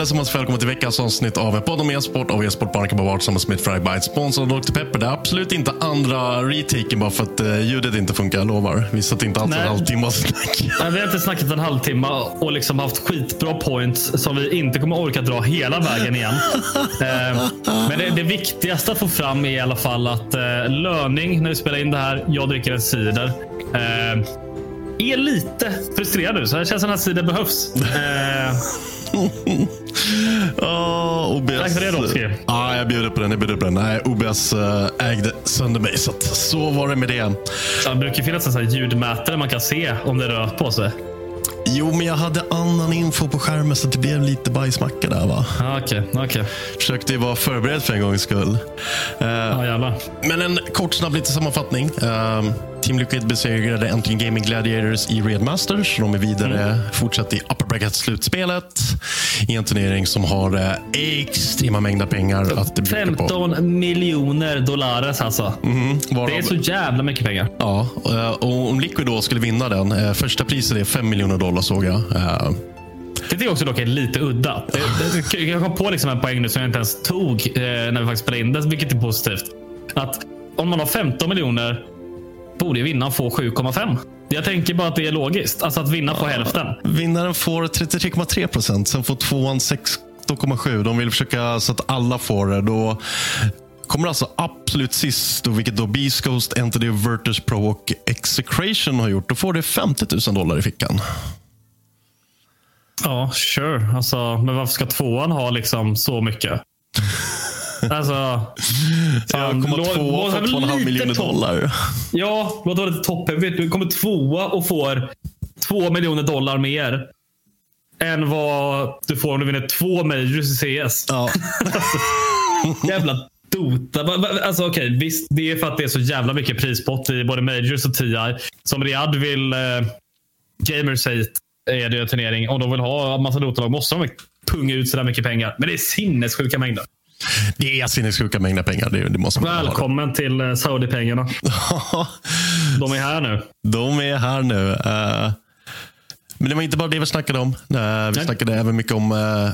Hej allesammans, välkommen till veckans avsnitt av Podd om e-sport av e-sport Barnken på Vart tillsammans med Fragbite. Sponsrad av Dr. Pepper. Det är absolut inte andra retaken bara för att uh, ljudet inte funkar, jag lovar. Vi satt inte alls en Nej. halvtimme och snackade. Nej, vi har inte snackat en halvtimme och liksom haft skitbra points som vi inte kommer orka dra hela vägen igen. eh, men det, det viktigaste att få fram är i alla fall att eh, löning när vi spelar in det här. Jag dricker en cider. Är lite frustrerad nu, så känns som att den här cider behövs. Eh, Oh, OBS. Tack för det, Rolski. Ja, jag bjuder på den. Jag bjuder på den. Nej, OBS eh, ägde sönder mig, så, så var det med det. det brukar finnas en sån här ljudmätare man kan se om det rör på sig. Jo, men jag hade annan info på skärmen så det blev lite bajsmacka där. va? Ah, Okej, okej. Försökte ju vara förberedd för en gångs skull. Eh, Ja, jävlar. Men en kort snabb liten sammanfattning. Um, Team Liquid besegrade äntligen Gaming Gladiators i Red Masters. De är vidare Mm. fortsatt i Upper Bracket-slutspelet. I en turnering som har eh, extrema mängder pengar att bjuda på. 15 miljoner dollares alltså. Varav- Det är så jävla mycket pengar. Ja, eh, och om Liquid då skulle vinna den. eh, Första priset är 5 miljoner dollar såg jag. Det tycker jag också dock är lite udda. Jag kom på liksom en poäng nu som jag inte ens tog när vi faktiskt spelade in det, vilket är positivt. Att om man har 15 miljoner borde vinnaren få 7,5. Jag tänker bara att det är logiskt. Alltså att vinna på hälften. Vinnaren får 33,3 procent. Sen får tvåan 16,7. De vill försöka så att alla får det. Då kommer alltså absolut sist, då, vilket då Beast Ghost, Entity, Virtus Pro och Execration har gjort. Då får det 50 000 dollar i fickan. Ja, sure. Alltså, men varför ska tvåan ha liksom så mycket? Alltså... fan, Komma låt- tvåa för 2,5 lite miljoner dollar. Ja, låt vara lite toppen. Du kommer tvåa och får två miljoner dollar mer än vad du får om du vinner två majors i CS. Ja. Jävla Dota. Alltså okej, visst. Det är för att det är så jävla mycket prispott i både majors och TI. Som Riyadh vill... Eh, Gamers hit är det en turnering. Om de vill ha en massa Dota-lag måste de punga ut så där mycket pengar. Men det är sinnessjuka mängder. Det är sinnessjuka mängder pengar. Det, det måste man ha. Välkommen till eh, Saudi-pengarna. De är här nu. De är här nu. Eh, men det var inte bara det vi snackade om. Eh, vi Nej. snackade även mycket om eh,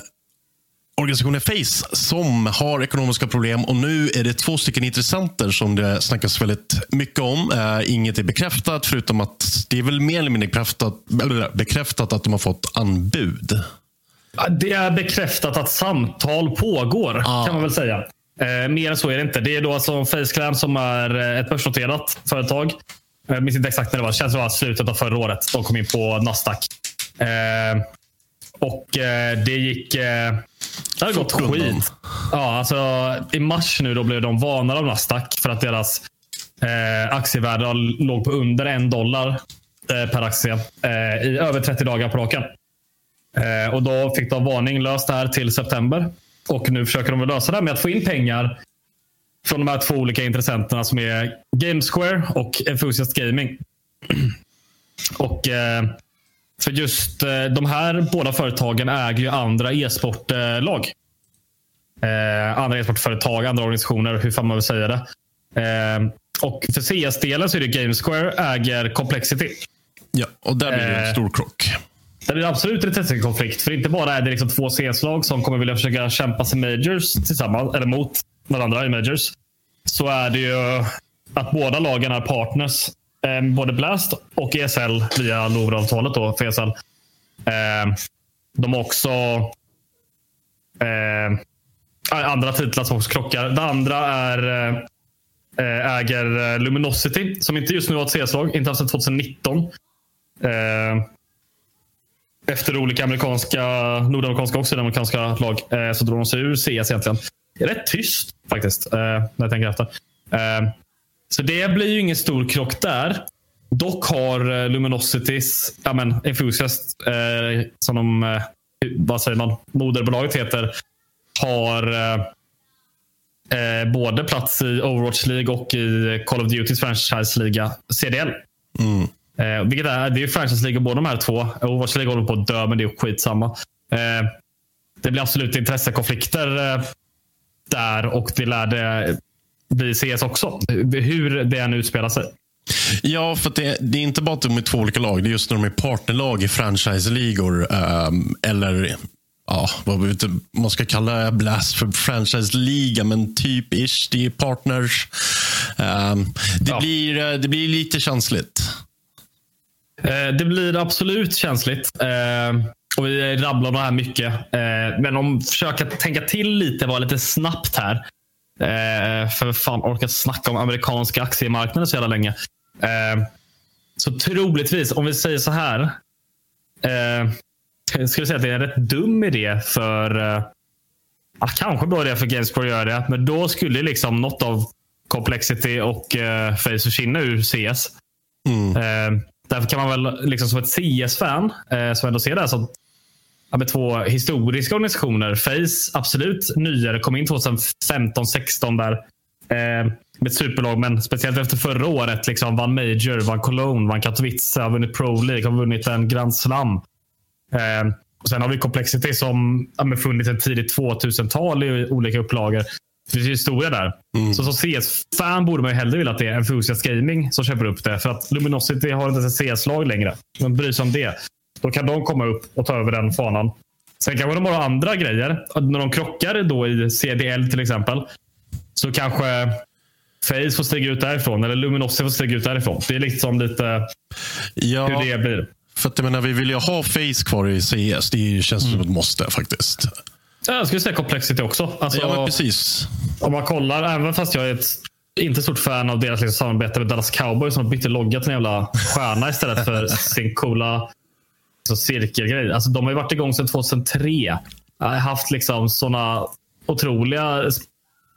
organisationen Face som har ekonomiska problem. Och Nu är det två stycken intressenter som det snackas väldigt mycket om. Eh, inget är bekräftat förutom att det är väl mer eller mindre bekräftat, bekräftat att de har fått anbud. Det är bekräftat att samtal pågår, kan man väl säga. Eh, mer än så är det inte. Det är då alltså Faceclan som är eh, ett börsnoterat företag. Jag minns inte exakt när det var. Det känns som det var slutet av förra året. De kom in på Nasdaq. Eh, och eh, det gick... Eh, det hade gått skit. Ja, alltså, I mars nu då blev de varnade av Nasdaq för att deras eh, aktievärde låg på under en dollar eh, per aktie eh, i över 30 dagar på raken. Eh, och Då fick de varning löst här till september. Och Nu försöker de lösa det med att få in pengar från de här två olika intressenterna som är Gamesquare och Enthusiast Gaming. och eh, För just eh, de här båda företagen äger ju andra e-sportlag. Eh, andra e-sportföretag, andra organisationer, hur fan man vill säga det. Eh, och för CS-delen så är det Gamesquare äger Complexity. Ja, och där blir det en Eh, stor krock. Det blir absolut en intressekonflikt. För inte bara är det liksom två CS-lag som kommer vilja försöka kämpa sig majors tillsammans, eller mot varandra i majors. Så är det ju att båda lagen är partners. Eh, både Blast och ESL via Louvre-avtalet då, för ESL. Eh, de har också eh, andra titlar som också krockar. Det andra är eh, äger Luminosity som inte just nu har ett CS-lag. Inte haft sedan 2019. Efter olika amerikanska, nordamerikanska och sydamerikanska lag eh, så drog de sig ur CS egentligen. Det är rätt tyst faktiskt eh, när jag tänker efter. Eh, så det blir ju ingen stor krock där. Dock har eh, Luminosities, ja men Enthusiast, som de vad säger man, moderbolaget heter, har eh, både plats i Overwatch League och i Call of Dutys franchise-liga CDL. Mm. Eh, vilket är, det är franchise-liga båda de här två. Overwatch League håller på att dö, men det är skitsamma. Eh, det blir absolut intressekonflikter eh, där och det lär det bli CS också. Hur det än utspelar sig. Ja, för det, det, är inte bara att de är två olika lag. Det är just när de är partnerlag i franchise-ligor. Um, eller ja, vad man ska kalla Blast för franchise-liga, men typ ish. Det är partners. Um, det, ja. blir, eh, det blir lite känsligt. Eh, det blir absolut känsligt. Eh, och vi rabblar det här mycket. Eh, men om försöka tänka till lite, vara lite snabbt här. För fan orkar snacka om amerikanska aktiemarknaden så jävla länge. Så troligtvis, om vi säger så här. Jag skulle säga att det är en rätt dum idé för... Eh, kanske bra idé för Gamespro att göra det. Men då skulle liksom något av Complexity och Face försvinna ur CS. Mm. Därför kan man väl liksom som ett CS-fan, eh, som ändå ser det här som ja, med två historiska organisationer. Face, absolut nyare, kom in 2015, 16 där. Eh, med ett superlag, men speciellt efter förra året. Liksom, vann Major, vann Cologne, vann Katowice, har vunnit Pro League, har vunnit en Grand Slam. Eh, och sen har vi Complexity som ja, funnits ett tidigt 2000-tal i olika upplagor. Historia där. Mm. Så som CS-fan borde man ju hellre vilja att det är Enthusiast Gaming som köper upp det. För att Luminosity har inte ens ett CS-lag längre. Man bryr sig om det. Då kan de komma upp och ta över den fanan. Sen kanske de har andra grejer. När de krockar då i CDL till exempel. Så kanske Face får stiga ut därifrån. Eller Luminosity får stiga ut därifrån. Det är liksom lite ja, hur det blir. För att jag menar, vi vill ju ha Face kvar i CS. Det känns mm. som ett måste faktiskt. Jag skulle säga Complexity också. Alltså, ja, precis. Om man kollar, även fast jag är ett inte stort fan av deras liksom, samarbete med Dallas Cowboys som bytte logga till en jävla stjärna istället för sin coola alltså, cirkelgrej. Alltså, de har ju varit igång sedan 2003. Jag har haft liksom såna otroliga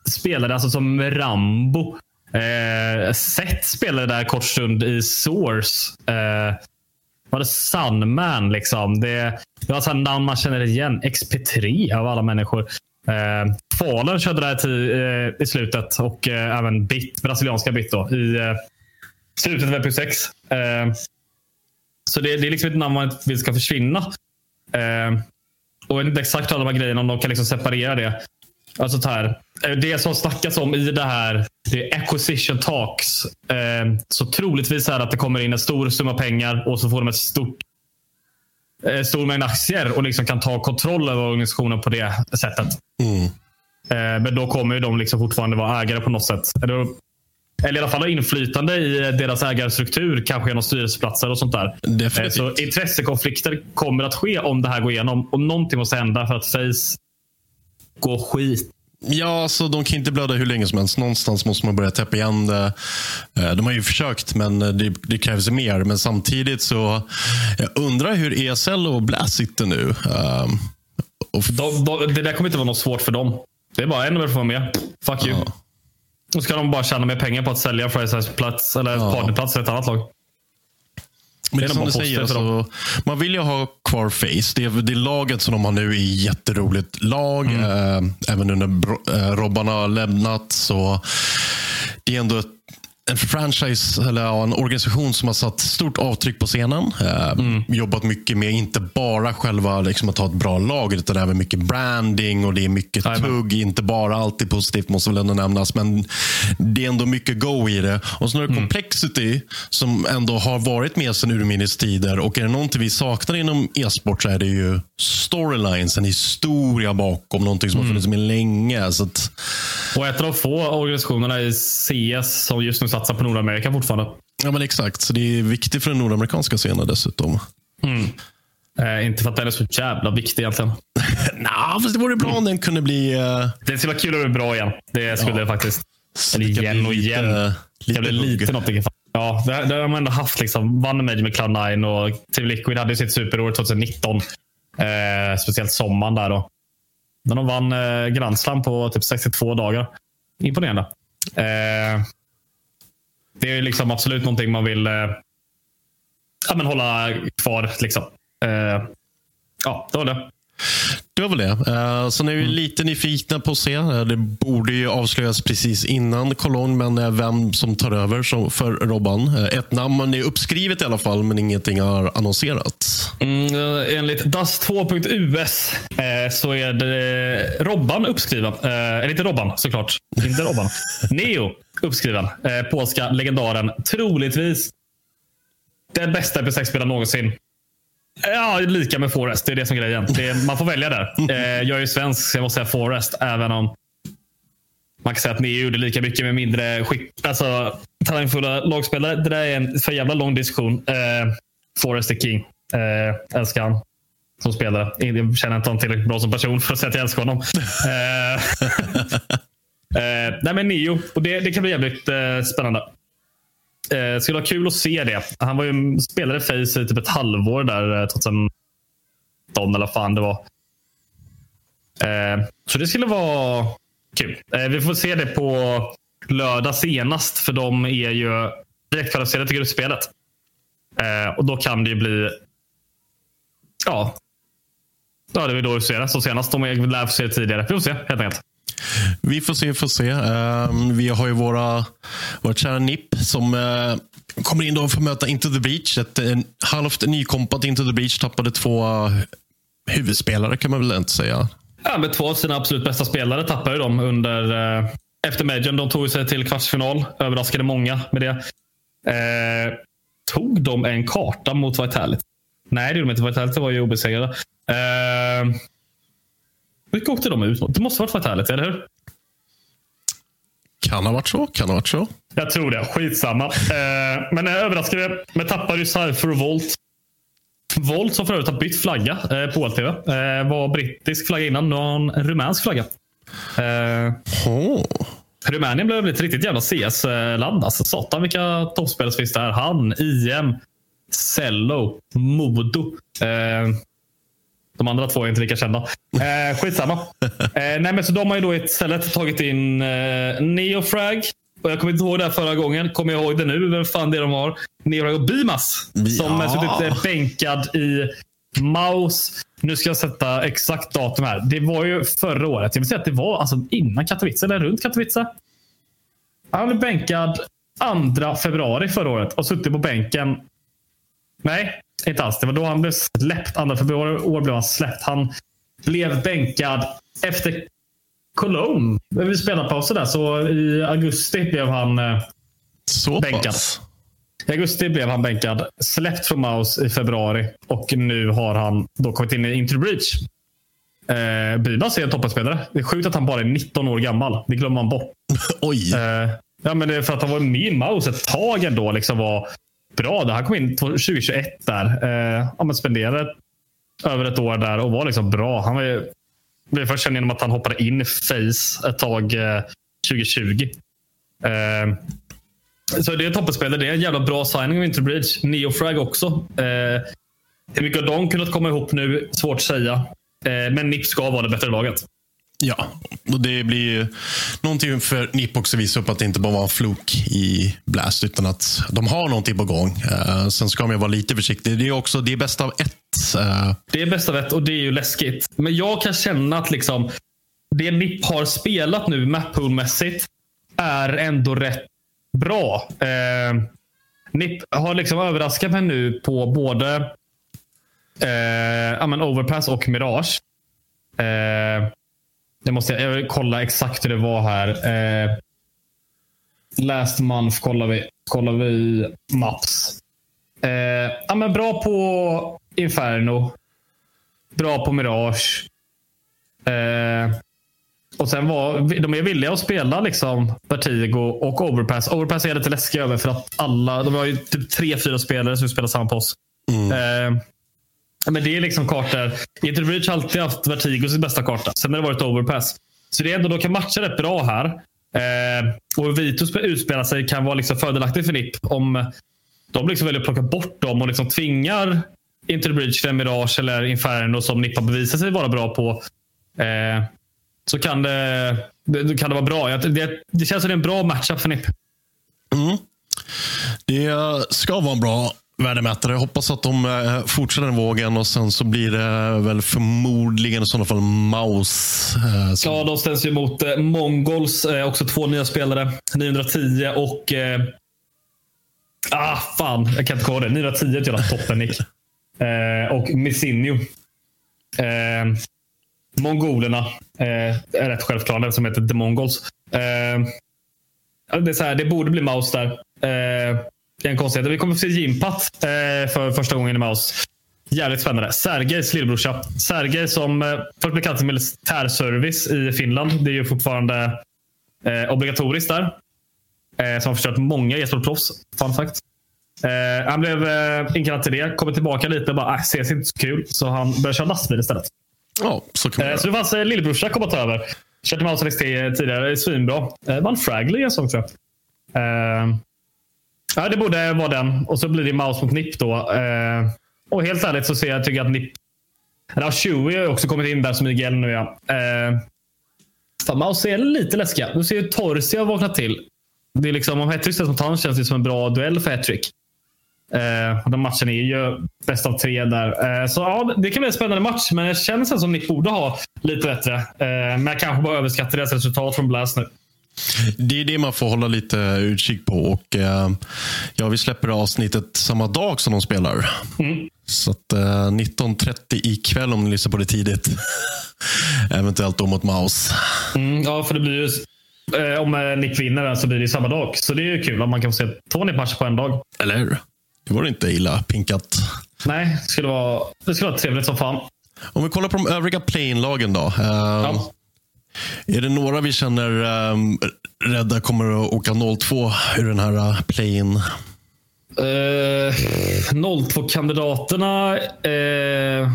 spelare, alltså som Rambo. Eh, Seth spelade där kort stund i Source. Eh, var det Sunman liksom? Det, det var alltså ett namn man känner igen. XP3 av alla människor. Eh, Fallen körde där till, eh, i slutet och eh, även Bit, brasilianska Bit då, i eh, slutet av Epic 6. Eh, så det, det, är liksom ett namn man vill ska försvinna. Eh, och jag vet inte exakt alla de här grejerna, om de kan liksom separera det. Alltså här, det som snackas om i det här det är acquisition talks. Eh, så troligtvis är det att det kommer in en stor summa pengar och så får de ett stort eh, stor mängd aktier och liksom kan ta kontroll över organisationen på det sättet. Mm. Eh, men då kommer ju de liksom fortfarande vara ägare på något sätt. Eller, eller i alla fall ha inflytande i deras ägarstruktur, kanske genom styrelseplatser och sånt där. Definitivt. Så intressekonflikter kommer att ske om det här går igenom och någonting måste hända för att Face går skit Ja, alltså, de kan inte blöda hur länge som helst. Någonstans måste man börja täppa igen det. Eh, de har ju försökt, men det, det krävs mer. Men samtidigt så jag undrar hur ESL och Blast sitter nu. Um, och de, de, det där kommer inte vara något svårt för dem. Det är bara en att få med. Fuck you. Ja. Då ska de bara tjäna mer pengar på att sälja franchise-plats eller ja. partnerplats i ett annat lag. Men är som du säger, alltså, man vill ju ha kvar Face. Det, det laget som de har nu är jätteroligt lag. Mm. Äh, även nu när äh, Robban har lämnat. så Det är ändå ett en franchise eller ja, en organisation som har satt stort avtryck på scenen. Eh, mm. Jobbat mycket med inte bara själva liksom, att ha ett bra lag utan även mycket branding och det är mycket Amen. tugg. Inte bara alltid positivt måste väl ändå nämnas men det är ändå mycket go i det. Och så har du mm. Complexity som ändå har varit med sedan urminnes tider och är det någonting vi saknar inom e-sport så är det ju storylines, en historia bakom någonting som mm. har funnits med länge. Så att... Och ett av de få organisationerna i CS som just nu satsar på Nordamerika fortfarande. Ja, men exakt. Så det är viktigt för den nordamerikanska scenen dessutom. Mm. Eh, inte för att den är så jävla viktig egentligen. nah, fast det vore bra om den kunde bli... Uh... Det skulle vara kul att bli bra igen. Det skulle ja. det faktiskt. Eller igen och igen. Lite, det lite något. Ja, det, det har man ändå haft. Liksom. Vann Major med Cloud9 och Team Liquid hade sitt superår 2019. Eh, speciellt sommaren där. Då. Men de vann eh, Grand Slam på typ 62 dagar. Imponerande. Eh, det är liksom absolut någonting man vill eh, ja, men hålla kvar. Liksom. Eh, ja, det var det. Det var väl det. Uh, så nu är vi mm. lite nyfikna på att se. Uh, det borde ju avslöjas precis innan Cologne, men uh, vem som tar över som för Robban. ett namn är uppskrivet i alla fall, men ingenting har annonserats. Mm, enligt DAS2.us så är det Robban uppskriven. eller inte Robban såklart. Inte Robban. Neo uppskriven. polska legendaren. Troligtvis den bästa MP6-spelaren någonsin. Ja, lika med Forest. Det är det som är grejen. Är, man får välja där. Eh, jag är ju svensk, så jag måste säga Forest. Även om man kan säga att ni gjorde lika mycket med mindre skick, alltså, talangfulla lagspelare. Det där är en för jävla lång diskussion. Eh, Forest är king. Eh, älskar han som spelare. Jag känner inte honom tillräckligt bra som person för att säga att jag älskar honom. eh, eh, nej, men Neo. Och det, det kan bli jävligt eh, spännande. Eh, skulle vara kul att se det. Han var ju spelare Face i typ ett halvår där eh, 2019 eller vad fan det var. Eh, så det skulle vara kul. Eh, vi får se det på lördag senast för de är ju direktkvalificerade till gruppspelet. Eh, och då kan det ju bli Ja. Ja, det är då vi ser det. Så senast. De lär få se det tidigare. Vi får se helt enkelt. Vi får se, vi får se. Uh, vi har ju våra, våra kära NIP som uh, kommer in då för att möta Into the Beach. Ett en, halvt nykompat Into the Beach tappade två uh, huvudspelare kan man väl inte säga. Ja, men två av sina absolut bästa spelare tappade de under uh, efter Majorn. De tog sig till kvartsfinal. Överraskade många med det. Tog de en karta mot Vitality? Nej, det gjorde de inte. Vitality var ju obesegrade. Vilka åkte de ut mot? Det måste ha varit Vitality, eller hur? Kan ha varit så. Kan ha varit så. Jag tror det. Skitsamma. eh, men jag överraskade. Men tappade ju Cypher och Volt. Volt som för övrigt har bytt flagga eh, på OLTV. Eh, var brittisk flagga innan. Nu har en rumänsk flagga. Eh, oh. Rumänien blev ett riktigt jävla CS-land. Alltså, satan vilka toppspelare finns det här. Han, IM, Cello, Modo. Eh, de andra två är inte lika kända. Eh, skitsamma. Eh, nej, men så de har ju då istället tagit in eh, Neofrag. Och jag kommer inte ihåg det här förra gången. Kommer jag ihåg det nu? Vem fan det är de har? Neofrag och Bimas. Som ja. suttit eh, bänkad i Maus. Nu ska jag sätta exakt datum här. Det var ju förra året. Jag vill säga att det var alltså innan Katowice eller runt Katowice. Han blev bänkad 2 februari förra året och suttit på bänken. Nej, inte alls. Det var då han blev släppt. Andra februari år blev han släppt. Han blev bänkad efter Cologne. Vi spelade pauser där. Så i augusti blev han eh, så bänkad. Pass. I augusti blev han bänkad. Släppt från Maus i februari. Och nu har han då kommit in i the Breach. Eh, Bybas är en toppenspelare. Det är sjukt att han bara är 19 år gammal. Det glömmer man bort. Oj! Eh, ja, men det är för att han var med i Maus ett tag ändå. Liksom var bra. Där. Han kom in 2021 där. Eh, spenderade över ett år där och var liksom bra. Han var ju, blev först känd genom att han hoppade in i Face ett tag eh, 2020. Eh, så det är toppenspelare. Det är en jävla bra signing av Interbridge. Neofrag också. Eh, hur mycket har de kunnat komma ihop nu? Svårt att säga. Eh, men NIP ska vara det bättre laget. Ja, och det blir ju någonting för NIP också att visa upp att det inte bara var en flok i Blast, utan att de har någonting på gång. Uh, sen ska man ju vara lite försiktig. Det är också det är bäst av ett. Uh. Det är bäst av ett och det är ju läskigt. Men jag kan känna att liksom det NIP har spelat nu mappoolmässigt är ändå rätt bra. Uh, NIP har liksom överraskat mig nu på både uh, Overpass och Mirage. Uh, det måste jag, jag vill kolla exakt hur det var här. Eh, last month kollar vi, kollar vi maps. Eh, ja, men bra på Inferno. Bra på Mirage. Eh, och sen var, De är villiga att spela liksom Vertigo och Overpass. Overpass är lite läskig över för att alla, de har ju typ tre, fyra spelare som spelar samma post. Mm. Eh, men det är liksom kartor. Inter Bridge har alltid haft Vertigo sin bästa karta. Sen har det varit Overpass. Så det är ändå, de kan matcha rätt bra här. Eh, och hur Vitus utspelar sig kan vara liksom fördelaktigt för NIP om de liksom väljer att plocka bort dem och liksom tvingar Interbridge, Bridge Mirage eller Inferno som NIP har bevisat sig vara bra på. Eh, så kan det, det, kan det vara bra. Det, det känns som det är en bra matchup för NIP. Mm. Det ska vara en bra värdemätare. Jag hoppas att de eh, fortsätter den vågen och sen så blir det eh, väl förmodligen i sådana fall Maus. Eh, som... Ja, de ställs ju mot Mongols. också två nya spelare. 910 och... Eh... Ah, fan. Jag kan inte kolla det. 910 är ett jävla toppennick. eh, och Missinio. Eh, mongolerna eh, är rätt självklara, som heter The Mongols. Eh, det, är så här, det borde bli Maus där. Eh, en konstighet. Vi kommer att se Jimpat eh, för första gången i Maus. Jävligt spännande. Sergejs lillebrorsa. Sergej som eh, först blev kallad till militärservice i Finland. Det är ju fortfarande eh, obligatoriskt där. Eh, som har förstört många e-sportproffs. Fun fact. Eh, han blev eh, inkallad till det. Kommer tillbaka lite och bara, äh, ses inte så kul. Så han började köra lastbil istället. Ja, så kan man eh, Så det fanns eh, lillebrorsa komma ta över. Kört Mouse NXT tidigare. Svinbra. Eh, vann Fragley en sång tror jag. Ja, det borde vara den. Och så blir det Maus mot Nipp då. Eh, och helt ärligt så ser jag, tycker jag att Nipp... Eller Chewie har också kommit in där som IGL nu ja. Eh, fan, Maus är lite läskiga. Du ser ju Torsi har vaknat till. Det är liksom, om Hattrick ställs mot honom känns det som en bra duell för Hattrick. Eh, den matchen är ju bäst av tre där. Eh, så ja, det kan bli en spännande match, men det känns som Nick borde ha lite bättre. Eh, men jag kanske bara överskattar deras resultat från Blast nu. Det är det man får hålla lite utkik på. Och, eh, ja, vi släpper avsnittet samma dag som de spelar. Mm. Så att, eh, 19.30 ikväll om ni lyssnar på det tidigt. Eventuellt då mot Maus. Mm, ja, för det blir ju, eh, om eh, Nick vinner så blir det samma dag. Så det är ju kul om man kan få se två Nick-matcher på en dag. Eller hur? Det var inte illa pinkat. Nej, det skulle vara, det skulle vara trevligt som fan. Om vi kollar på de övriga play-in-lagen då. Ja. Är det några vi känner um, rädda kommer att åka 0-2 ur den här uh, play-in? Eh, uh, 0-2-kandidaterna. Uh, eh,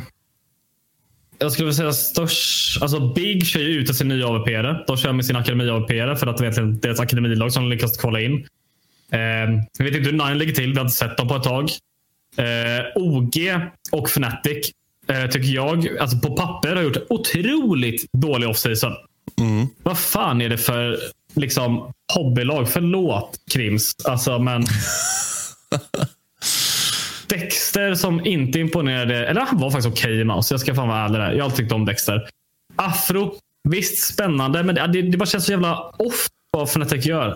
jag skulle vilja säga störst. Alltså Big kör ju ut sin nya AVP. De kör med sin akademi AVP för att det är deras akademilag som lyckas kvala in. Uh, jag vet inte hur Nine ligger till. Vi har inte sett dem på ett tag. Uh, OG och Fnatic uh, tycker jag, alltså på papper, har gjort otroligt dålig offseason. Mm. Vad fan är det för liksom, hobbylag? Förlåt Krims. Alltså, men... Dexter som inte imponerade. Eller han var faktiskt okej okay i Mouse. Jag ska fan vara ärlig där. Jag tyckt om Dexter. Afro. Visst, spännande. Men det, det bara känns så jävla off vad Fnatic gör.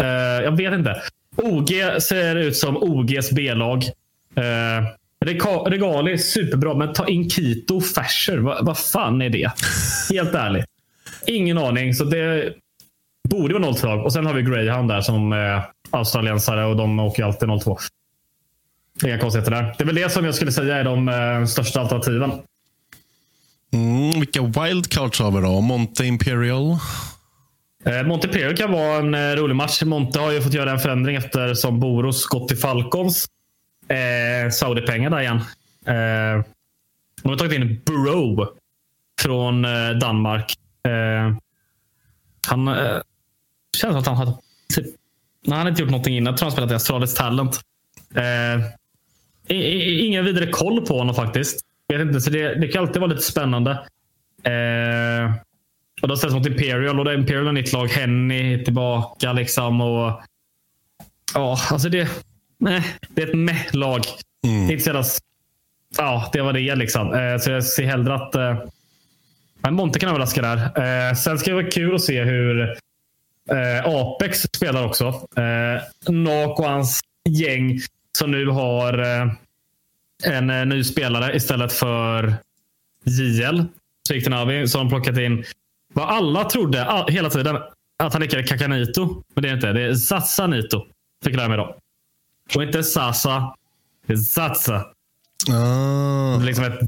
Uh, jag vet inte. OG ser ut som OGs B-lag. Uh, Regali, superbra. Men ta in Kito Fasher. Vad va fan är det? Helt ärligt. Ingen aning. Så det borde vara 0 Och sen har vi Greyhound där som är australiensare och de åker alltid 0-2. Inga konstigheter där. Det är väl det som jag skulle säga är de uh, största alternativen. Mm, vilka wildcards har vi då? Monte Imperial? Eh, Monte Imperial kan vara en eh, rolig match. Monte har ju fått göra en förändring eftersom Boros gått till Falcons. Eh, Saudi-pengar där igen. Eh, de har tagit in Bro från eh, Danmark. Eh, han eh, känns att han hade typ, han hade inte gjort någonting innan. Jag tror han spelat i Astralis Talent. Eh, ingen vidare koll på honom faktiskt. Vet inte, så det, det kan alltid vara lite spännande. Eh, och då ställs mot Imperial och det är Imperial är nytt lag. Henny tillbaka liksom. Och, ja, alltså det, nej, det är ett meh-lag. Mm. Inte så ja, det var det liksom. Eh, så jag ser hellre att eh, men Monte kan överraska där. Eh, sen ska det vara kul att se hur eh, Apex spelar också. Eh, Nak och hans gäng som nu har eh, en eh, ny spelare istället för JL. Navi, som plockat in vad alla trodde all, hela tiden att han heter Kakanito. Men det är inte. Det är Sassanito. Fick jag lära mig då. Och inte Sasa. Det är Satsa. Ah. Liksom ett,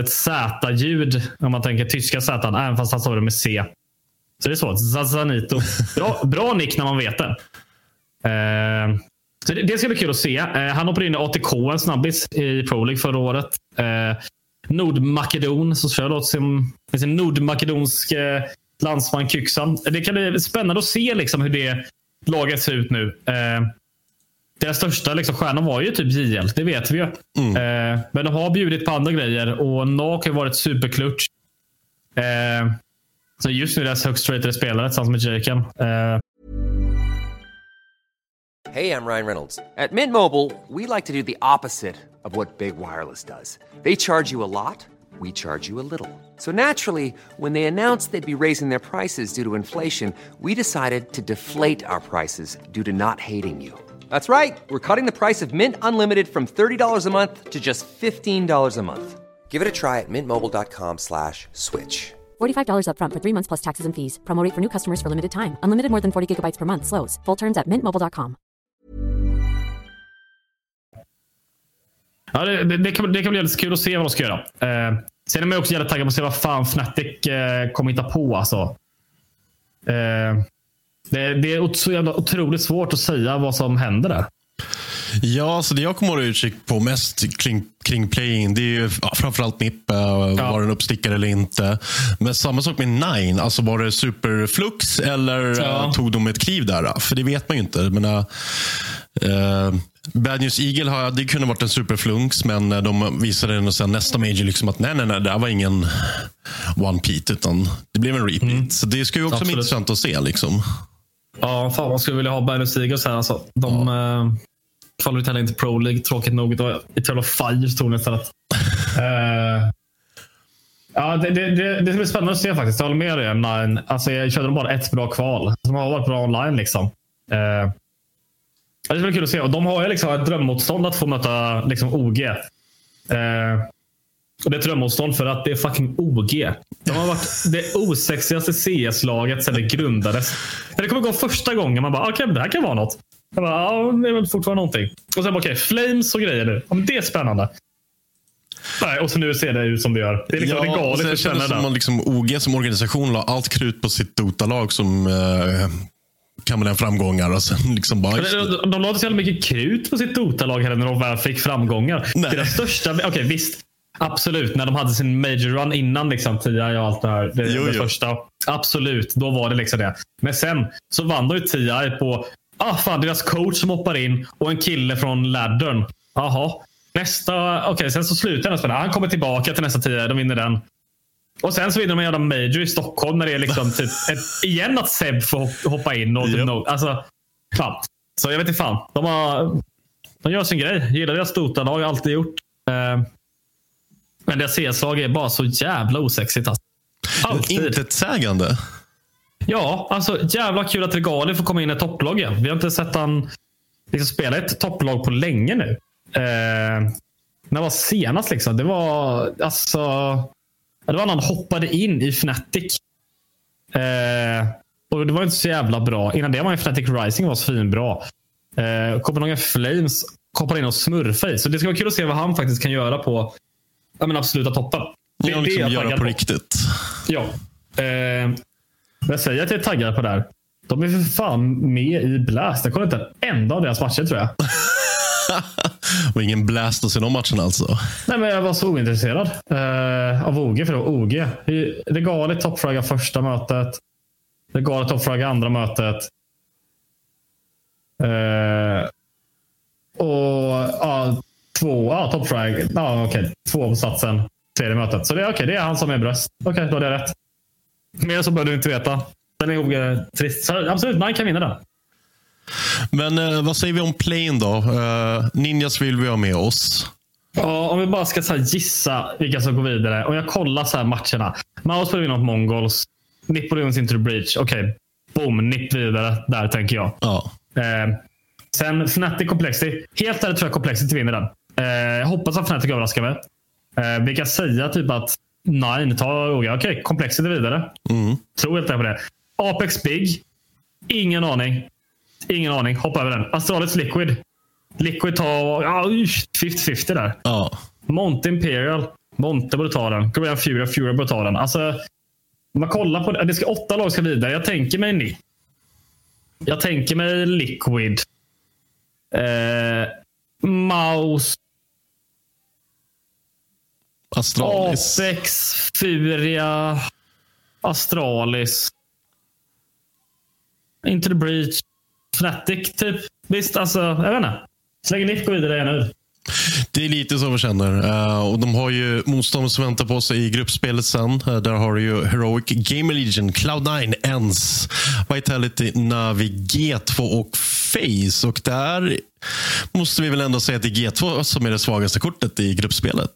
ett Z-ljud om man tänker tyska Z, även fast han sa det med C. Så det är så. Zazanito. Bra, bra nick när man vet det. Eh, Så det, det ska bli kul att se. Eh, han hoppade in i ATK, en snabbis, i Pro League förra året. Eh, Nordmakedon, som kör åt sin, sin nordmakedonske eh, landsman Kyksan. Det kan bli spännande att se liksom, hur det laget ser ut nu. Eh, deras största liksom, stjärna var ju typ JL, det vet vi ju. Eh, men de har bjudit på andra grejer och NAK har varit superklutch. Eh, så just nu är deras högst ratade spelare tillsammans med Jaken. Eh, Hey, I'm Ryan Reynolds. At Mint Mobile, we like to do the opposite of what Big Wireless does. They charge you a lot, we charge you a little. So naturally, when they announced they'd be raising their prices due to inflation, we decided to deflate our prices due to not hating you. That's right. We're cutting the price of Mint Unlimited from $30 a month to just $15 a month. Give it a try at mintmobile.com slash switch. $45 upfront for three months plus taxes and fees. Promo rate for new customers for limited time. Unlimited more than 40 gigabytes per month. Slows. Full terms at mintmobile.com. Ja, det, det, det, kan, det kan bli jävligt kul att se vad de ska göra. Eh, sen är man också jävligt taggad på att se vad fan Fnatic eh, kommer hitta på. Alltså. Eh, det, det är så jävla otroligt svårt att säga vad som händer där. Ja, så det jag kommer att hålla utkik på mest kring, kring playing, det är ju ja, framförallt Nippe. Ja. Var den uppstickare eller inte? Men samma sak med Nine. Alltså var det superflux eller Ja. eh, tog de ett kliv där? För det vet man ju inte. Men, äh, eh, Bad News Eagle har, det kunde varit en superflunks, men eh, de visade ändå sen nästa major liksom att nej, nej, nej, det här var ingen one peat utan det blev en repeat. Så det ska ju också bli Absolut. intressant att se. Liksom. Ja, fan man skulle vilja ha Eagles här. Alltså. De ja. kvalade ut heller inte Pro League, tråkigt nog. Det var Eternal Fire stod det istället. Eh, ja, det, det, det, det ska bli spännande att se faktiskt. Jag håller med dig. Nine. Alltså, jag körde bara ett bra kval. De har varit bra online. liksom. Eh, ja, det ska bli kul att se. Och de har ju liksom ett drömmotstånd att få möta liksom, OG. Eh, och det är drömmotstånd för att det är fucking OG. De har varit det osexigaste CS-laget sedan det grundades. Det kommer gå första gången man bara, okej, det här kan vara något. Jag bara, ja, det är väl fortfarande någonting. Och sen bara, okej, Flames och grejer nu. Ja, men det är spännande. Nej, och så nu ser det ut som det gör. Det är liksom det är och galet att känna det det. att liksom OG som organisation la allt krut på sitt Dota-lag som eh, kammade hem framgångar. Och sen liksom bara, det. De, de la inte så jävla mycket krut på sitt Dota-lag när de väl fick framgångar. Nej. Deras största... Okej, visst. Absolut, när de hade sin major run innan liksom, TI och allt det här. Det, Jo, det jo. första. Absolut, då var det liksom det. Men sen så vann de ju TI på ah, fan, deras coach som hoppar in och en kille från laddern. Jaha. Nästa... Okej, sen så slutar den spela. Han kommer tillbaka till nästa TI. De vinner den. Och sen så vinner de en jävla major i Stockholm när det är liksom typ ett, igen att Seb får hop- hoppa in. Och typ no, alltså, fan. Så jag vet inte fan. De, har, de gör sin grej. Gillar deras Dota-lag. har alltid gjort. Eh, men deras CS-lag är bara så jävla osexigt. Alltså. Alltid. Intetsägande. Ja, alltså jävla kul att Regali får komma in i topplag igen. Vi har inte sett han liksom spela ett topplag på länge nu. Eh, när var senast liksom? Det var alltså. Det var när han hoppade in i Fnatic. Eh, och det var inte så jävla bra. Innan det var ju Fnatic Rising var svinbra. Eh, Copenhagen Flames hoppade in och smurfade i. Så det ska vara kul att se vad han faktiskt kan göra på ja, men absoluta toppen. Det är det liksom jag göra på på. riktigt. Ja. Eh, jag säger att jag är taggad på det här. De är för fan med i Blast. Jag kollar inte en enda av deras matcher tror jag. Och ingen blast oss i de matcherna alltså. Nej, men jag var så ointresserad eh, av OG. För det var OG. Regalet toppfragga första mötet. Regalet toppfragga andra mötet. Eh, och ja, två ja, toppfrag. Ja, okej. Två på satsen. Tredje mötet. Så det, är okej, det är han som är bröst. Okej, då är det rätt. Mer så behöver du inte veta. Den är OG trist. Så absolut, man kan vinna den. Men eh, vad säger vi om playen då? Eh, Ninjas vill vi ha med oss. Ja, om vi bara ska så gissa vilka som går vidare. Och jag kollar så här matcherna. Maus spelar vinna mot Mongols. Nippo runs into the breach. Okej, boom. Nipp vidare där tänker jag. Ja. Eh, sen Fnatic Complexity. Helt ärligt tror jag Complexity vinner den. Eh, jag hoppas att Fnatic överraskar mig. Eh, vi kan säga typ att Nine tar Oga. Okej, Complexity vidare. Mm. Tror helt enkelt på det. Apex Big. Ingen aning. Ingen aning. Hoppa över den. Astralis Liquid. Liquid tar ja, 50-50 där. Ja. Monte Imperial. Monte borde ta den. Korean Fury. Fury borde ta den. Alltså, man kollar på det. det ska, åtta lag ska vidare. Jag tänker mig Nick. Jag tänker mig Liquid. Eh, Maus, Astralis. Apex, Furia, Astralis. Into the Breach. Fnatic, typ. Visst, alltså, jag vet inte. Slänger Nick vidare nu. Det är lite så vi känner. Uh, och de har ju motstånd som väntar på sig i gruppspelet sen. Uh, där har du ju Heroic, Game Legion, Cloud9, ENS, Vitality, Navi, G2 och Face. Och där måste vi väl ändå säga att det är G2 som är det svagaste kortet i gruppspelet.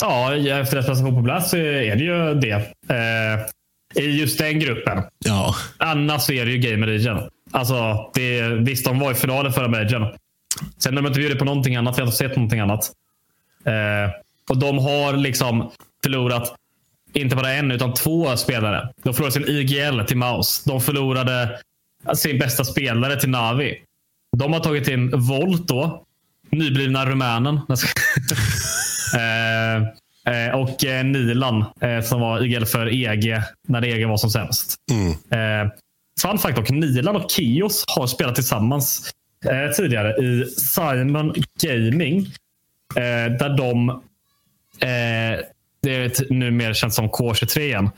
Ja, efter deras prestation på plats så är det ju det. Eh, I just den gruppen. Ja. Annars så är det ju Game Legion. Alltså, det, visst, de var i finalen förra Majorn. Sen har de inte bjudit på någonting annat. Vi har inte sett någonting annat. Eh, och de har liksom förlorat inte bara en, utan två spelare. De förlorade sin IGL till Maus. De förlorade sin bästa spelare till Navi. De har tagit in Volt då. Nyblivna rumänen. Eh, eh, och eh, Nilan som var IGL för EG när EG var som sämst. Mm. Fun fact dock, Nilan och Kios har spelat tillsammans tidigare i Simon Gaming. Där de, det är numera känns som K23 igen.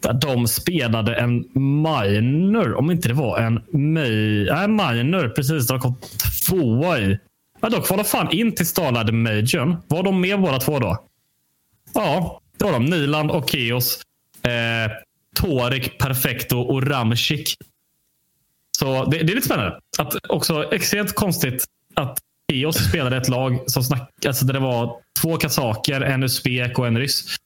Där de spelade en minor, om inte det var en nej, minor, precis. De kom tvåa i. Ja, de fan in till Starlad Majorn. Var de med båda två då? Ja, det var de. Niland och Keos. Eh, Torik, Perfecto och Ramchik. Så det, det, är lite spännande. Att också extremt konstigt att Eos spelade ett lag som snack, alltså där det var två kazaker, en uzbek och en ryss.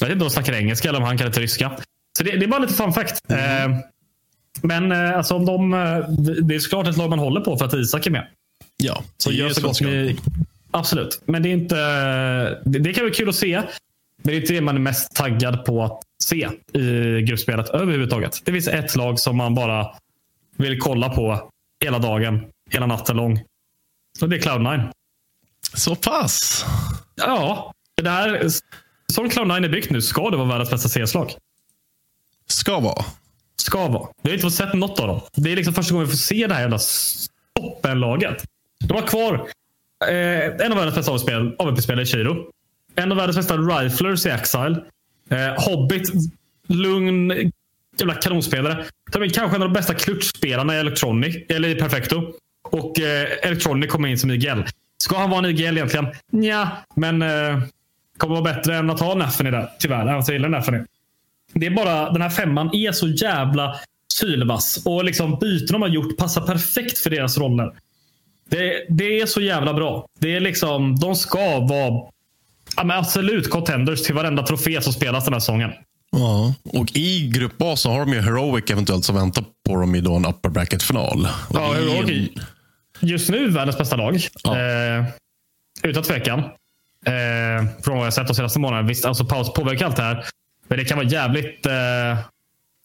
Jag vet inte om de snackar engelska eller om han kan inte ryska. Så det, det är bara lite fun fact. Mm. Eh, men eh, alltså om de, eh, det är såklart ett lag man håller på för att Isak är med. Ja, så gör så gott ni, Absolut, men det är inte. Det, det kan vara kul att se. Men det är inte det man är mest taggad på att se i gruppspelet överhuvudtaget. Det finns ett lag som man bara vill kolla på hela dagen, hela natten lång. Och det är Cloud9. Så pass? Ja. Det här, som Cloud9 är byggt nu ska det vara världens bästa CS-lag. Ska vara? Ska vara. Vi har inte fått sett något av dem. Det är liksom första gången vi får se det här jävla toppenlaget. De har kvar eh, en av världens bästa AVP-spelare i Chiro. En av världens bästa riflers i Exile. Eh, Hobbit, lugn, jävla kanonspelare. Är kanske en av de bästa klutchspelarna i Electronic, eller i Perfecto. Och eh, Electronic kommer in som IGL. Ska han vara en IGL egentligen? Nja. men eh, kommer vara bättre än att ha Naffany där. Tyvärr, alltså, jag gillar Naffany. Det är bara, den här femman är så jävla sylvass. Och liksom byten de har gjort passar perfekt för deras roller. Det, det är så jävla bra. Det är liksom, de ska vara ja, men absolut contenders till varenda trofé som spelas den här säsongen. Ja, och i grupp A så har de ju Heroic eventuellt som väntar på dem i då en upper bracket-final. Ja, Heroic just nu världens bästa lag. Ja. Eh, utan tvekan. Eh, från vad jag sett de senaste månaderna. Visst, alltså paus påverkar allt det här. Men det kan vara jävligt eh,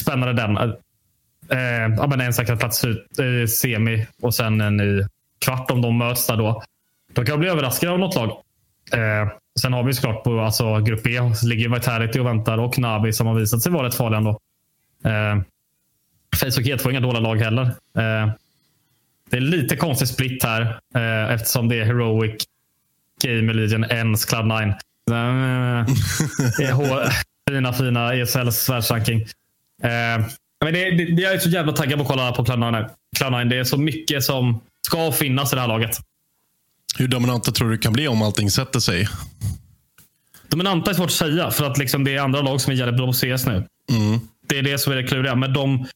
spännande den. Eh, ja, men en säkrad plats ut i semi och sen en i kvart om de möts där då. De kan bli överraskade av något lag. Eh, sen har vi såklart på alltså, grupp E ligger Vitality och väntar och Navi som har visat sig vara rätt farliga ändå. Eh, Facebook G2 är inga dåliga lag heller. Eh, det är lite konstig split här eh, eftersom det är Heroic, Game Legion, Ens, Cloud9. Eh, fina, fina ESLs världsranking. Eh, men det, det, jag är så jävla taggad på att kolla på Cloud9. Cloud9 det är så mycket som ska finnas i det här laget. Hur dominanta tror du det kan bli om allting sätter sig? Dominanta är svårt att säga, för att liksom det är andra lag som är jävligt bra på CS nu. Mm. Det är det som är det kluriga. Men de...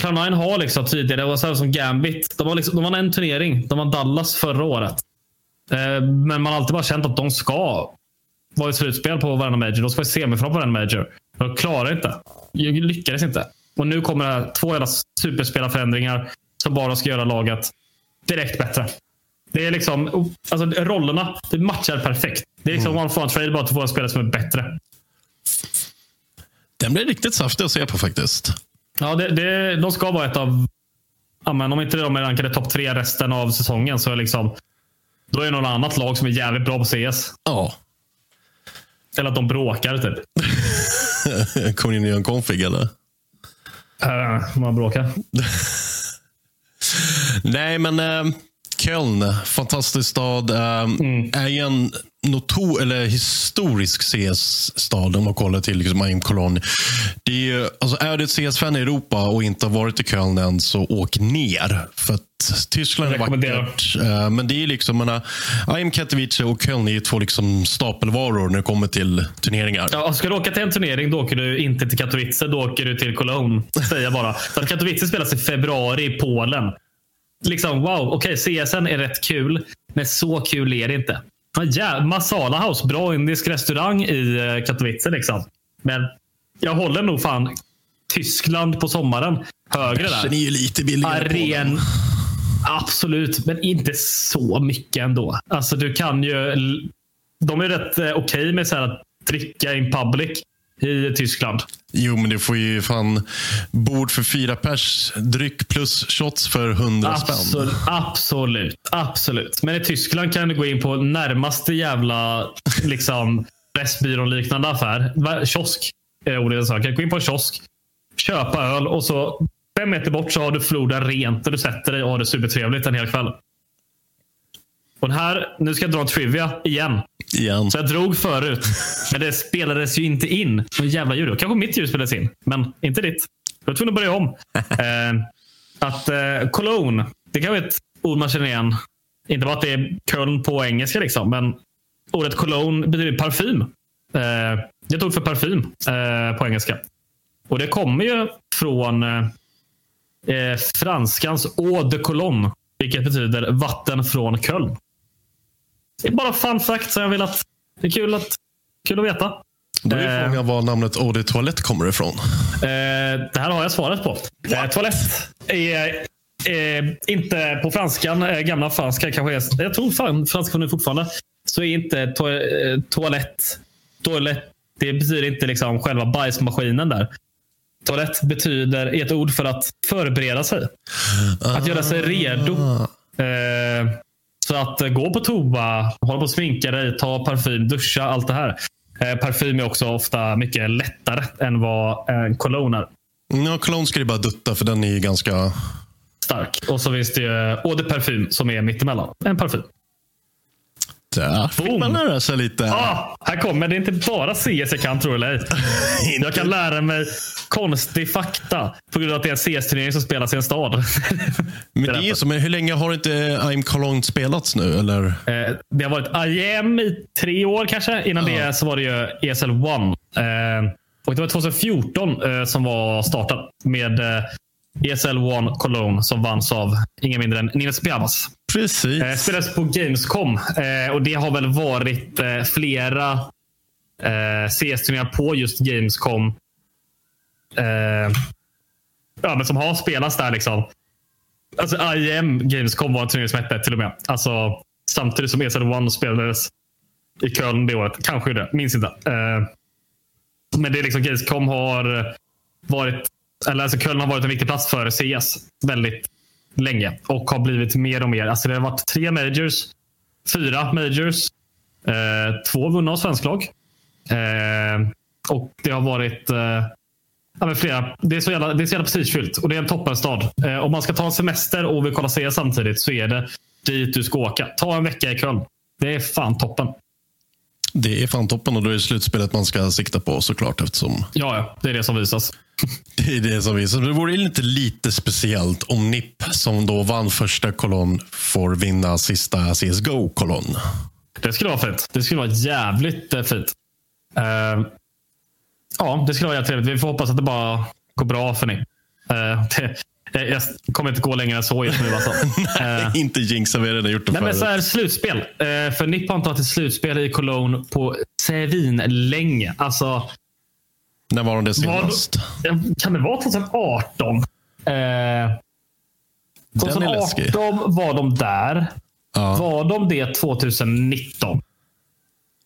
Cloud9 har liksom tidigare, det var så som Gambit. De var, liksom, de var en turnering. De var Dallas förra året. Eh, men man har alltid bara känt att de ska vara i slutspel på varenda major. De ska vara i semifinal på varenda major. De klarar inte. Jag lyckades inte. Och nu kommer det här, två jävla superspelarförändringar som bara ska göra laget direkt bättre. Det är liksom, alltså rollerna det matchar perfekt. Det är liksom mm. one for one trade bara att få en spelare som är bättre. Den blir riktigt saftig att se på faktiskt. Ja, det, det, de ska vara ett av, ja, men om inte de är rankade topp tre resten av säsongen så är liksom, då är det något annat lag som är jävligt bra på CS. Ja. Eller att de bråkar typ. Kommer in i en config eller? Uh, man bråkar. Nej, men eh, Köln, fantastisk stad. Eh, Är ju en notor, eller historisk CS-stad om man kollar till liksom, Aim Cologne. Det är, alltså, är du ett CS-fan i Europa och inte har varit i Köln än, så åk ner. För att Tyskland är vackert. Eh, men det är liksom, menar, Aim Katowice och Köln är två liksom, stapelvaror när det kommer till turneringar. Ja, ska du åka till en turnering, då åker du inte till Katowice. Då åker du till Cologne. Säger jag bara. För att Katowice spelas i februari i Polen. Liksom, wow, okej, CSN är rätt kul, men så kul är det inte. Ja, ja, Masala House, bra indisk restaurang i eh, Katowice. Liksom. Men jag håller nog fan Tyskland på sommaren högre Den är där. ju lite billigare. Aren, absolut, men inte så mycket ändå. Alltså, du kan ju... De är rätt eh, okej med så här att dricka in public i Tyskland. Jo, men du får ju fan bord för fyra pers, dryck plus shots för hundra spänn. Absolut, absolut. Men i Tyskland kan du gå in på närmaste jävla liksom, Pressbyrån-liknande affär. Kiosk är ordet jag. Kan gå in på en kiosk, köpa öl och så fem meter bort så har du floden rent och du sätter dig och har det supertrevligt en hel kväll. Och här, nu ska jag dra trivia igen. Igen. Så jag drog förut. Men det spelades ju inte in. Någon jävla ljud. Kanske mitt ljud spelades in. Men inte ditt. Jag var tvungen att börja om. eh, att eh, cologne. Det kan vara ett ord man känner igen. Inte bara att det är Köln på engelska. Liksom, men ordet cologne betyder parfym. Eh, det ord för parfym eh, på engelska. Och det kommer ju från eh, eh, franskans eau de cologne. Vilket betyder vatten från Köln. Det är bara fun fact som jag vill att det är kul att, kul att veta. Då är Eh, frågan var namnet Eau de Toilette kommer ifrån. Eh, det här har jag svaret på. Eh, toalett är eh, inte på franskan, eh, gamla franska kanske är, jag tror fan franska nu fortfarande, så är inte to eh, toalett, toalett, det betyder inte liksom själva bajsmaskinen där. Toalett betyder, är ett ord för att förbereda sig. Att göra sig redo. Eh, så att eh, gå på toa, hålla på att sminka dig, ta parfym, duscha, allt det här. Eh, parfym är också ofta mycket lättare än vad eh, cologne är. Ja, cologne ska du bara dutta för den är ju ganska... Stark. Och så finns det ju eau de parfym som är mittemellan. En parfym. Där fick Boom. man lära sig lite. Ah, här kommer det. är inte bara CS jag kan, tror eller ej. Jag kan lära mig konstig fakta på grund av att det är en CS-turnering som spelas i en stad. men det är så, men hur länge har inte I'm Cologne spelats nu? Eller? Eh, Det har varit IEM i tre år kanske. Innan det så var det ju ESL One. Eh, Och det var 2014 eh, som var starten med eh, ESL One Cologne som vanns av ingen mindre än Nils Piavas. Precis. Eh, spelades på Gamescom eh, och det har väl varit eh, flera eh, CS-turneringar på just Gamescom. Eh, ja, men som har spelats där. liksom. Alltså IEM Gamescom var en turnering som hette till och med. Alltså, samtidigt som ESL One spelades i Köln det året. Kanske det. Minns inte. Eh, men det är liksom Gamescom har varit eller alltså Köln har varit en viktig plats för CS väldigt länge och har blivit mer och mer. Alltså det har varit tre majors, fyra majors, eh, två vunna av svensk lag. Eh, och det har varit eh, ja, flera. Det är så jävla, det är så jävla prestigefyllt och det är en toppenstad. Eh, om man ska ta en semester och vill kolla CS samtidigt så är det dit du ska åka. Ta en vecka i Köln. Det är fan toppen. Det är fan toppen och då är det slutspelet man ska sikta på såklart eftersom Ja, ja, det är det som visas. det är det som visar. Det vore inte lite speciellt om NIP som då vann första kolonn får vinna sista CSGO-kolonn. Det skulle vara fint. Det skulle vara jävligt eh, fint. Eh, ja, det skulle vara jävligt trevligt. Vi får hoppas att det bara går bra för ni. Eh, det, jag kommer inte gå längre än så just nu. Alltså. Eh, inte jinxa, vi har redan gjort det Nej, men förut. så här, slutspel. Eh, för Nipp har inte haft ett slutspel i Cologne på svin länge. Alltså, När var de det senast? kan det vara 2018? Eh, Den är läskig. 2018 var de där. Ja. Var de det 2019?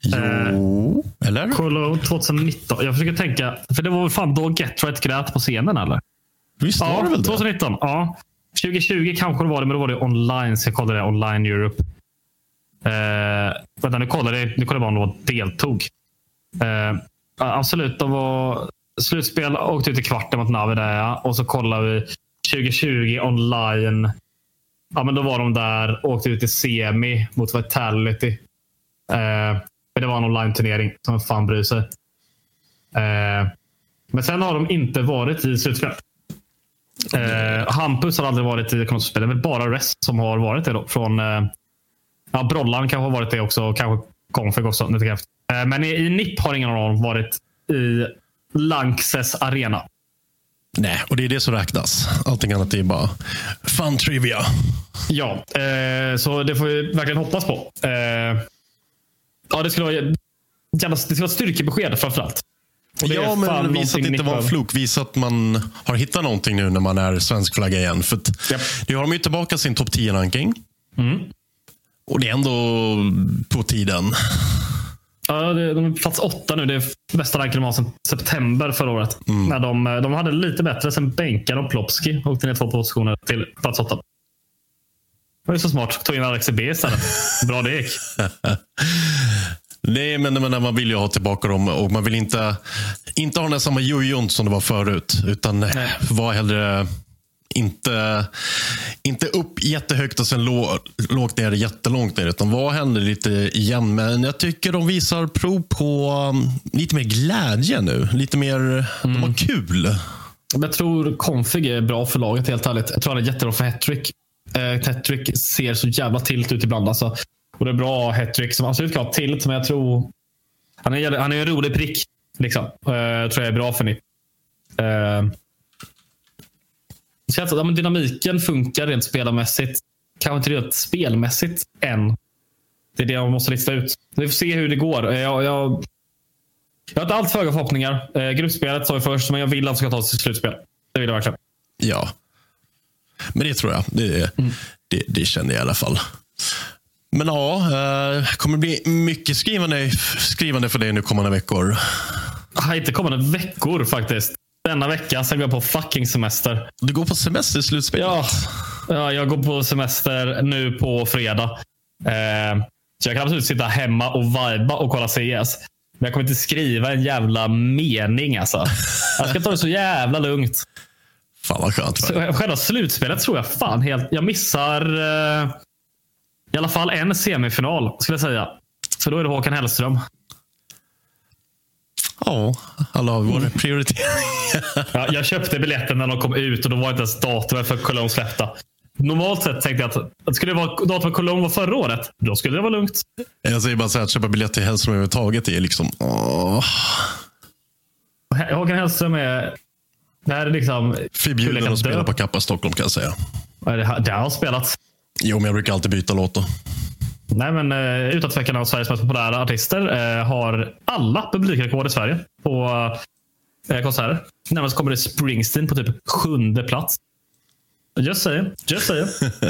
Jo, eller? Cologne 2019. Jag försöker tänka. För det var väl fan då Get Right grät på scenen eller? Visst var Ja, det väl det? 2019. Ja. 2020 kanske det var det, men då var det online. Så jag kollade det. Online Europe. Eh, vänta, nu kollade jag nu kollade jag bara om de deltog. Eh, absolut, de var slutspel åkte ut i kvarten mot Navi där ja. Och så kollade vi 2020 online. ja, men då var de där åkte ut i semi mot Vitality. Eh, men det var en online-turnering som fan bryr sig. Eh, men sen har de inte varit i slutspel. Eh, Hampus har aldrig varit i konsolspel. Det är bara Rest som har varit det. Då, från, eh, ja, Brollan kanske har varit det också. Kanske Config också. Kraft. Eh, men i, i NIP har ingen av dem varit i Lanxes arena. Nej, och det är det som räknas. Allting annat är bara fun trivia. Ja, eh, så det får vi verkligen hoppas på. Eh, ja, det skulle vara, det skulle vara ett styrkebesked framförallt. Och det Ja, men visa att det inte var en fluk. Visa att man har hittat någonting nu när man är svensk flagga igen. För att Japp. Nu har de ju tillbaka sin topp 10-ranking. Mm. Och det är ändå på tiden. Ja, de är plats åtta nu. Det är bästa ranken de har sedan september förra året. När de, de hade lite bättre. Sen bänkade de Plopski och åkte ner två positioner till plats åtta. Det var ju så smart. Tog in Alex B istället. Bra det gick. Nej, men, men man vill ju ha tillbaka dem och man vill inte, inte ha den samma jojon som det var förut. Utan Nej. var hellre inte, inte upp jättehögt och sen lå, lågt ner jättelångt ner. Utan var hellre lite igen. Men jag tycker de visar prov på um, lite mer glädje nu. Lite mer, de har kul. Men Jag tror Config är bra för laget helt ärligt. Jag tror han är jättebra för hattrick. Eh, hattrick ser så jävla tilt ut ibland. Alltså. Och det är bra hattrick som absolut kan ha tilt, men jag tror han är, han är en rolig prick. Liksom. Eh, jag tror jag är bra för Nipp. Eh, det känns att ja, dynamiken funkar rent spelarmässigt. Kanske inte rent spelmässigt än. Det är det jag måste lista ut. Vi får se hur det går. Eh, Jag, jag, jag har inte allt för höga förhoppningar. Eh, gruppspelet sa jag först, men jag vill att de ska ta sig till slutspel. Det vill jag verkligen. Ja. Men det tror jag. Det, det, det känner jag i alla fall. Men ja, eh, kommer det bli mycket skrivande, skrivande för dig nu kommande veckor. Ah, inte kommande veckor faktiskt. Denna vecka, går jag på fucking semester. Du går på semester i slutspelet. Ja, ja jag går på semester nu på fredag. Eh, så jag kan absolut sitta hemma och viba och kolla CS. Men jag kommer inte skriva en jävla mening alltså. Jag ska ta det så jävla lugnt. Fan vad skönt. Själva slutspelet tror jag fan helt... Jag missar eh, i alla fall en semifinal skulle jag säga. Så då är det Håkan Hellström. Ja, alla har våra prioriteringar. Ja, jag köpte biljetten när de kom ut och då var inte ens datumet för Cologne släppta. Normalt sett tänkte jag att, att skulle det vara datumet för Cologne var förra året, då skulle det vara lugnt. Jag säger bara så här, att köpa biljett till Hellström överhuvudtaget är liksom... Åh, Håkan Hellström är... Det här är liksom... förbjuden att spela på Kappa Stockholm kan jag säga. Det, här- det har spelats. Jo, men jag brukar alltid byta låt då. Nej, men uh, utan tvekan av Sveriges mest populära artister eh, har alla publikrekord i Sverige på uh, konserter. Närmast kommer det Springsteen på typ sjunde plats. Just saying. Just saying.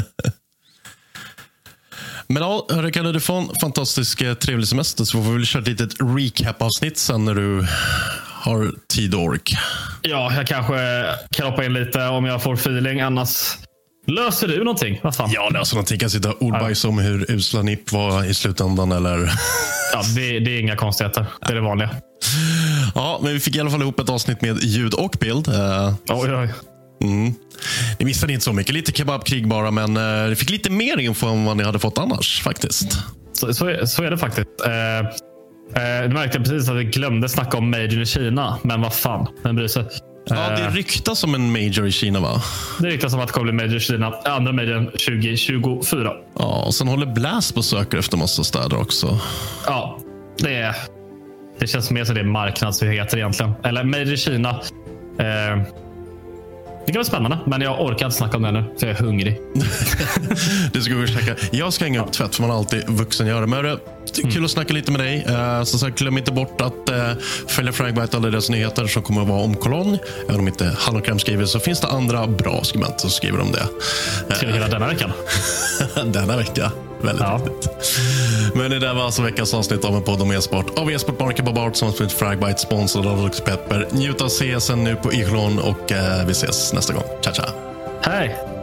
Men ja, hörru Kalle, du får en fantastisk eh, trevlig semester så får vi väl köra ett litet recap-avsnitt sen när du har tid och ork. ja, jag kanske kan hoppa in lite om jag får feeling. Annars löser du någonting. Vad fan? Ja, alltså någonting kan sitta och ordbajsa om hur usla NIP var i slutändan eller... Ja, det, det är inga konstigheter. Det är det vanliga. Ja, men vi fick i alla fall ihop ett avsnitt med ljud och bild. Eh, Oj, oj. Mm. Ni missade inte så mycket. Lite kebabkrig bara, men eh, ni fick lite mer info än vad ni hade fått annars faktiskt. Så, så, är, så är det faktiskt. Eh, eh, du märkte precis att vi glömde snacka om Made in Kina. Men vad fan, vem bryr sig? Ja, det Eh, ryktas om en major i Kina va? det ryktas om att det kommer bli Made in Kina. Andra in 2024. Ja, och sen håller Blast på och söker efter massa städer också. Ja, det, är, det känns mer som det är marknadsnyheter egentligen. Eller Made in Kina. Eh, det kan vara spännande, men jag orkar inte snacka om det nu. För jag är hungrig. Det ska vi käka. Jag ska hänga upp tvätt, för man har alltid vuxen göra. Men hörru, det kul att snacka lite med dig. Uh, som sagt, glöm inte bort att uh, följa Fragbite alla deras nyheter som kommer att vara om Cologne. Även om inte Hallonkräm skriver så finns det andra bra skribenter som skriver om det. Ska vi hela denna veckan? Denna vecka. Väldigt Ja. viktigt. Men det där var alltså veckans avsnitt av en podd om e-sport. Av e-sport Market Bob Art som har Fragbite sponsrad av Lux Pepper. Njut av CSN nu på Iglon och eh, vi ses nästa gång. Ciao, ciao. Hej!